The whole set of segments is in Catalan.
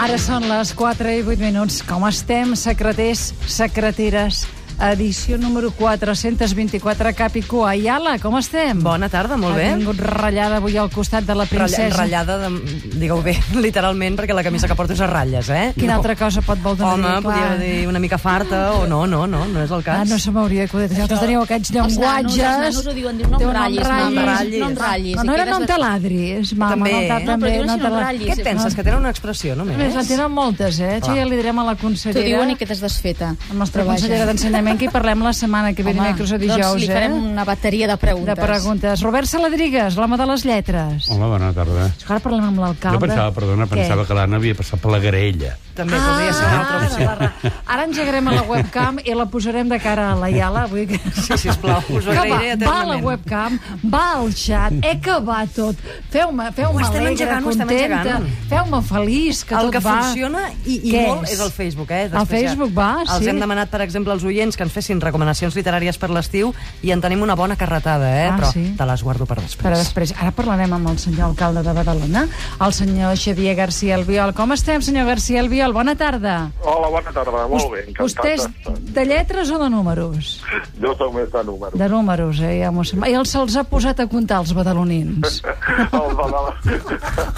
Ara són les 4 i 8 minuts. Com estem, secreters, secreteres? Edició número 424, Capicu. Ayala, com estem? Bona tarda, molt bé. Ha vingut ratllada avui al costat de la princesa. Ratllada, de, digueu bé, literalment, perquè la camisa que porto és a ratlles, eh? Quina altra cosa pot voler dir? Home, podria dir una mica farta, o no, no, no, no és el cas. Ah, no se m'hauria acudit. Vosaltres teníeu aquests llenguatges... Els nanos, els nanos ho diuen, diuen, no em ratllis, no em ratllis, no em ratllis. No, no era no em de- taladris, mama. També. No, No, però també, no no ratllis. Què penses, que tenen una expressió, només? Més, en tenen moltes, eh? Això ja li direm a la T'ho consellera. diuen i quedes desfeta. La nostra consellera d'Ensenyament, que hi parlem la setmana que ve, dimecres o dijous, doncs li farem eh? una bateria de preguntes. De preguntes. Robert Saladrigues, l'home de les lletres. Hola, bona tarda. Ara parlem amb l'alcalde. Jo pensava, perdona, Què? pensava que l'Anna havia passat per la garella. També podria ser una altra Ah, opció. la ra- Ara engegarem a la webcam i la posarem de cara a la Iala. Vull que... Sí, sisplau, us ho Que agrairé va, va a la eternament. webcam, va al xat, eh que va tot. Feu-me feu Ho estem alegre, engegant, ho estem contenta, engegant. feu-me feliç, que el tot que va. funciona i, i Què molt és? és? el Facebook, eh? El Facebook va, Els sí. hem demanat, per exemple, als oients que ens fessin recomanacions literàries per l'estiu i en tenim una bona carretada, eh? Ah, Però sí? te les guardo per després. Però després, ara parlarem amb el senyor alcalde de Badalona, el senyor Xavier García Albiol. Com estem, senyor García Albiol? Bona tarda. Hola, bona tarda, molt bé, encantat. Vostè és de lletres o de números? Jo sóc més de números. De números, eh? Ja m'ho sembla. I els se'ls ha posat a comptar, els badalonins. El Badalona.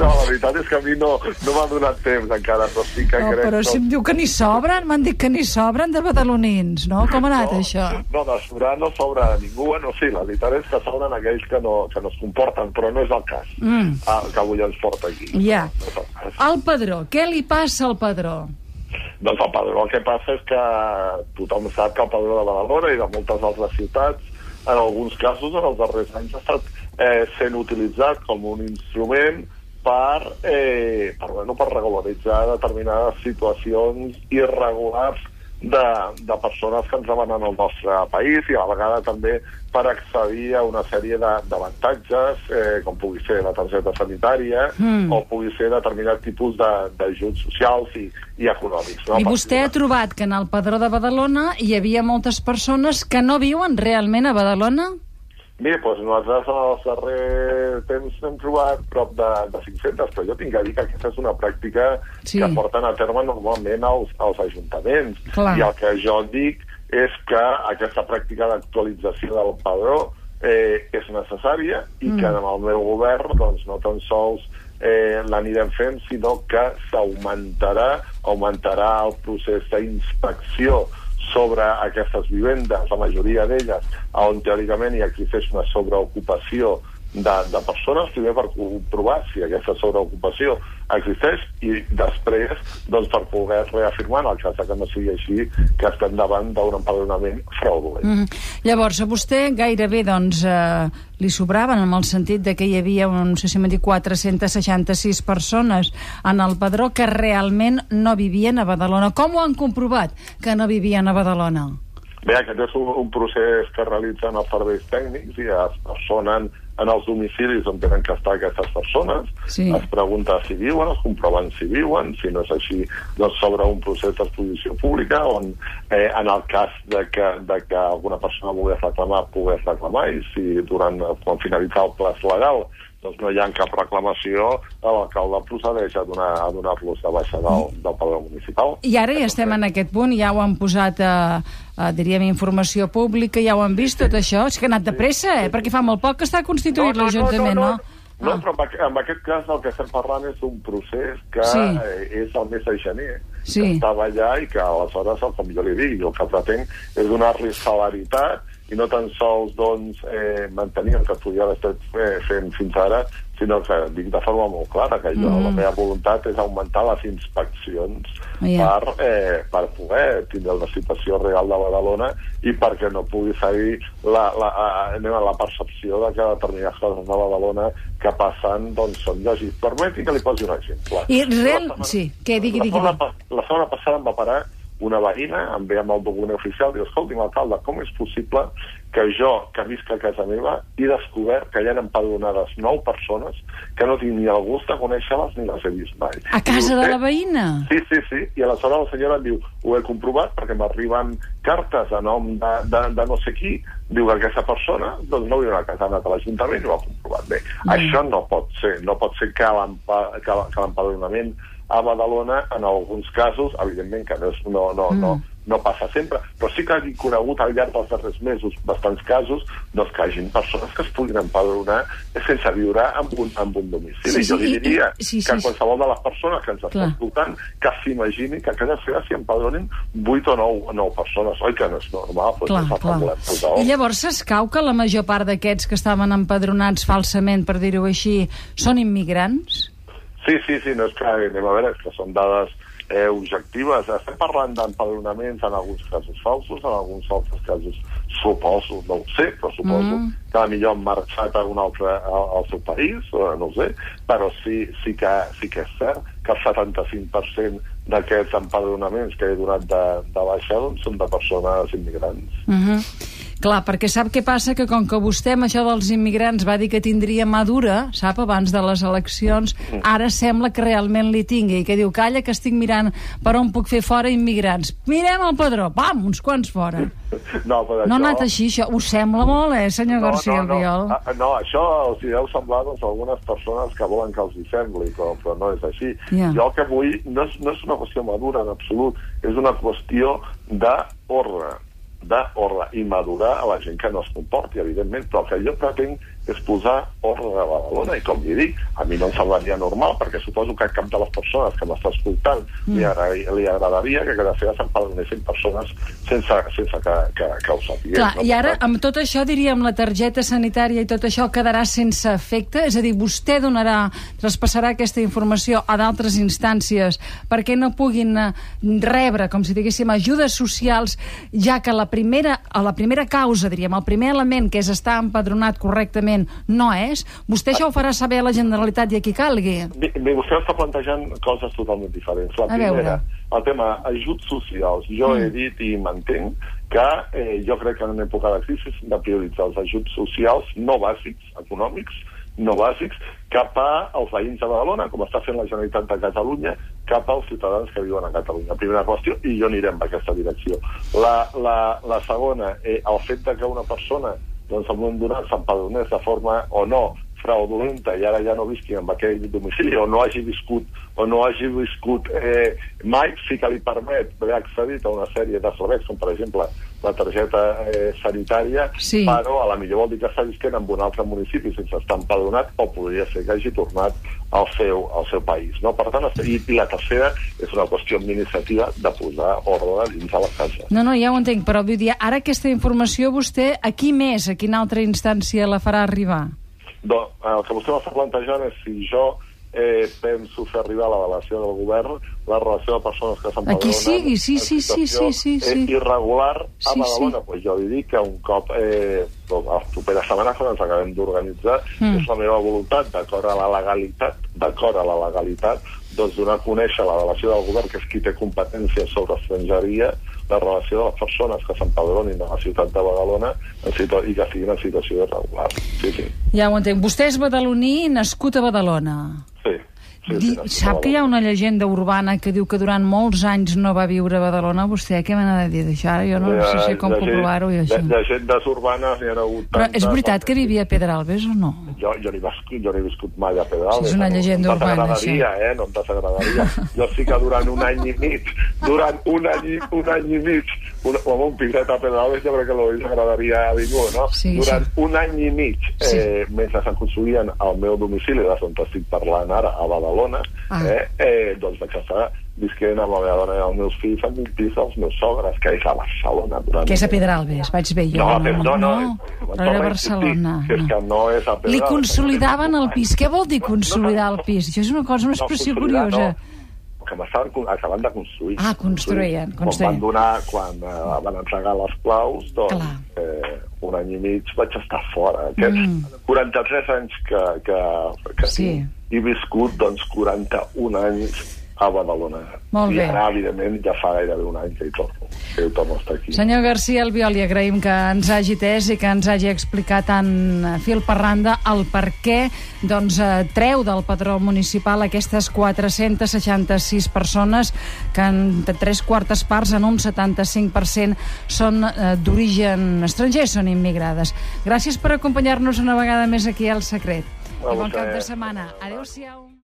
No, la veritat és que a mi no, no m'ha donat temps encara, però sí que No, crec... però si em diu que n'hi sobren, m'han dit que n'hi sobren de badalonins, no? Com ha anat, no, això? No, de sobrar no sobra ningú. Bueno, sí, la veritat és que sobren aquells que no, que no es comporten, però no és el cas Mm. ah, que avui ens porta aquí. Ja. No el. El padró, què li passa al padró? Doncs el padró el que passa és que tothom sap que el padró de Badalona i de moltes altres ciutats, en alguns casos, en els darrers anys, ha estat eh, sent utilitzat com un instrument per, eh, per, bueno, per regularitzar determinades situacions irregulars de, de persones que ens demanen al nostre país i a la vegada també per accedir a una sèrie de- d'avantatges, eh, com pugui ser la targeta sanitària Mm. o pugui ser determinat tipus de- d'ajuts socials i, i econòmics. No? I vostè ha trobat que en el padró de Badalona hi havia moltes persones que no viuen realment a Badalona? Bé, doncs nosaltres en els darrers temps hem trobat prop de, de 500, però jo tinc que dir que aquesta és una pràctica Sí. que porten a terme normalment els, els ajuntaments. Clar. I el que jo dic és que aquesta pràctica d'actualització del padró eh, és necessària i Mm. que en el meu govern doncs, no tan sols eh, l'anirem fent, sinó que s'augmentarà augmentarà el procés d'inspecció sobre aquestes vivendes, la majoria d'elles, on teòricament hi existeix una sobreocupació de, de persones, primer per comprovar si aquesta sobreocupació existeix i després doncs, per poder reafirmar, en el cas que no sigui així, que estem davant d'un empadronament fraudulent. Mm. Llavors, a vostè gairebé doncs, eh, li sobraven en el sentit de que hi havia, un, no sé si m'ha dit, 466 persones en el padró que realment no vivien a Badalona. Com ho han comprovat que no vivien a Badalona? Bé, aquest és un, un procés que realitzen els serveis tècnics i es personen en els domicilis on tenen que estar aquestes persones, Sí. es pregunta si viuen, es comproven si viuen, si no és així, doncs s'obre un procés d'exposició pública on, eh, en el cas de que, de que alguna persona volgués reclamar, pogués reclamar, i si durant, quan finalitza el plaç legal doncs no hi ha cap reclamació, l'alcalde procedeix a donar- a donar-los de baixa del, del padró municipal. I ara ja estem en aquest punt, ja ho han posat a, a diríem, informació pública, ja ho han vist tot això. És que ha anat de pressa, eh? Perquè fa molt poc que està constituït l'Ajuntament, no? no, no, Ah. però en, aqu- en aquest cas el que estem parlant és d'un procés que Sí. eh, és el mes de gener, Sí. que estava allà i que aleshores, com jo li dic, el que pretenc és donar-li celeritat i no tan sols doncs, eh, mantenir el que podia haver estat fent fins ara, sinó que dic de forma molt clara que jo, Mm. la meva voluntat és augmentar les inspeccions Ja. per, eh, per poder tindre una situació real de Badalona i perquè no pugui seguir la, la, a, anem a la percepció de que determinades coses de Badalona que passen doncs són lògics. Permeti que li posi un exemple. I real- La setmana- sí, què? Digui, la digui, setmana digui. pa- La setmana passada em va parar una veïna, em ve amb el document oficial, diu, escolti, alcalde, com és possible que jo, que visc a casa meva, he descobert que hi ha empadronades nou persones que no tinc ni el gust de conèixer-les ni les he vist mai. A casa I de la veïna? Sí, sí, sí. I aleshores la senyora em diu, ho he comprovat perquè m'arriben cartes a nom de, de, de no sé qui. Diu que aquesta persona doncs no viu a casa, ha anat a l'Ajuntament i ho ha comprovat. Bé, Mm. això no pot ser. No pot ser que l'empa- que- que l'empadronament a Badalona, en alguns casos, evidentment que no, és, no, no, Mm. no, no passa sempre, però sí que hagi conegut al llarg dels darrers mesos bastants casos doncs que hagin persones que es puguin empadronar sense viure en un, en un domicili. Sí, sí, jo li diria i- sí, sí, que qualsevol de les persones que ens està Clar. escoltant que s'imagini que a casa seva s'hi empadronin 8 o 9, 9 persones. Oi que no és normal? Pues Clar, no clar. volem posar I llavors s'escau que la major part d'aquests que estaven empadronats falsament, per dir-ho així, són immigrants? Sí, sí, sí, no és que anem a veure, que són dades eh, objectives. Estem parlant d'empadronaments en alguns casos falsos, en alguns altres casos suposo, no ho sé, però suposo Mm. que millor han marxat a un altre al, al seu país, eh, no ho sé, però sí, sí, que, sí que és cert que el 75% d'aquests empadronaments que he donat de, de baixa doncs, són de persones immigrants. Uh -huh. Clar, perquè sap què passa? Que com que vostè amb això dels immigrants va dir que tindria mà dura, sap, abans de les eleccions, ara sembla que realment li tingui, i que diu, calla, que estic mirant per on puc fer fora immigrants. Mirem el padró, pam, uns quants fora. No, però No ha això... anat així, això. Us sembla molt, eh, senyor García no, Albiol? no. Ah, no, això els hi deu semblar doncs, a algunes persones que volen que els hi sembli, però, però no és així. Ja. Jo el que vull no és, no és una qüestió madura en absolut, és una qüestió d'ordre d'ordre i madurar a la gent que no es comporti, evidentment, però el que jo pretenc és posar ordre a Badalona i com li dic, a mi no em semblaria normal perquè suposo que a cap de les persones que m'està escoltant Mm. li, agradaria, li agradaria que cada seva s'empadronessin persones sense, sense que, que, que ho sapigués. Clar, no? i ara, amb tot això, diríem, la targeta sanitària i tot això quedarà sense efecte? És a dir, vostè donarà, traspassarà aquesta informació a d'altres instàncies perquè no puguin eh, rebre, com si diguéssim, ajudes socials, ja que la primera, a la primera causa, diríem, el primer element, que és estar empadronat correctament, no és? Vostè això ho farà saber a la Generalitat i a qui calgui? Bé, bé, vostè està plantejant coses totalment diferents. La A veure. primera, el tema ajuts socials. Jo he dit i mantenc que eh, jo crec que en època de crisi hem de prioritzar els ajuts socials no bàsics, econòmics, no bàsics, cap als veïns de Badalona, com està fent la Generalitat de Catalunya, cap als ciutadans que viuen a Catalunya. Primera qüestió, i jo anirem en aquesta direcció. La, la, la segona, eh, el fet de que una persona doncs, en un moment donat s'empadronés de forma o no fraudulenta i ara ja no visqui en aquell domicili o no hagi viscut o no hagi viscut eh, mai, sí que li permet haver accedit a una sèrie de serveis, com per exemple la targeta eh, sanitària, Sí. però a la millor vol dir que està visquent en un altre municipi sense estar empadronat o podria ser que hagi tornat al seu, al seu país. No? Per tant, i, i la tercera és una qüestió administrativa de posar ordre dins de la casa. No, no, ja ho entenc, però vull dir, ara aquesta informació vostè a qui més, a quina altra instància la farà arribar? Doncs, el que vostè m'està plantejant és si jo eh, penso fer arribar a la delegació del govern la relació de persones que s'empadronen Aquí sigui, sí, sí, sí, sí, sí, sí. eh, irregular a Badalona. sí. Pues jo li dic que un cop eh, doncs, a les properes setmanes quan ens acabem d'organitzar Mm. és la meva voluntat, d'acord a la legalitat d'acord a la legalitat doncs donar a conèixer la delegació del govern que és qui té competències sobre estrangeria la relació de les persones que s'empadronin a la ciutat de Badalona i que siguin en situació irregular. Sí, sí. Ja ho entenc. Vostè és badaloní, nascut a Badalona. Sí, Di, sí, sap que hi ha una llegenda urbana que diu que durant molts anys no va viure a Badalona? Vostè què me n'ha de dir d'això? Ara Jo no Eh, sé com de gent- comprovar-ho i això. De, llegendes urbanes n'hi ha hagut Però tantes, és veritat no? que vivia a Pedralbes o no? Jo, jo, no he jo no he viscut mai a Pedralbes. Sí, és una no, llegenda no urbana, desagradaria, eh? No em desagradaria. jo sí que durant un any i mig, durant un any, un any i mig, un, home, un piset a Pedralbes jo crec que no li agradaria a ningú, no? Sí, durant sí. un any i mig, Sí. eh, mentre se'n construïen al meu domicili, des d'on estic parlant ara, a Badalona, Ah. eh, eh, doncs vaig estar visquent amb la meva dona i els meus fills en un pis dels meus sogres, que és a Barcelona. Durant Que és a Pedralbes, vaig bé jo. no, no, no, no, no, no, però era Barcelona. Que és que no és a Li Pedralbes. consolidaven el pis. Què vol dir consolidar el pis? Això és una cosa, una expressió consolidar, curiosa. No, que acabant de construir. Ah, construïen, Quan construïen. van donar, quan eh, van entregar les claus, doncs Clar. eh, un any i mig vaig estar fora. Aquests Mm. 43 anys que, que, que Sí. he viscut, doncs, 41 anys a Badalona. Molt I bé. ara, evidentment, ja fa gairebé un any que hi torno, que hi torno estar aquí. Senyor García Albiol, li agraïm que ens hagi tès i que ens hagi explicat en fil per randa el per què doncs, eh, treu del padró municipal aquestes 466 persones que en tres quartes parts, en un 75%, són eh, d'origen estranger, són immigrades. Gràcies per acompanyar-nos una vegada més aquí al Secret. A I bon vostè. cap de setmana. Adéu-siau.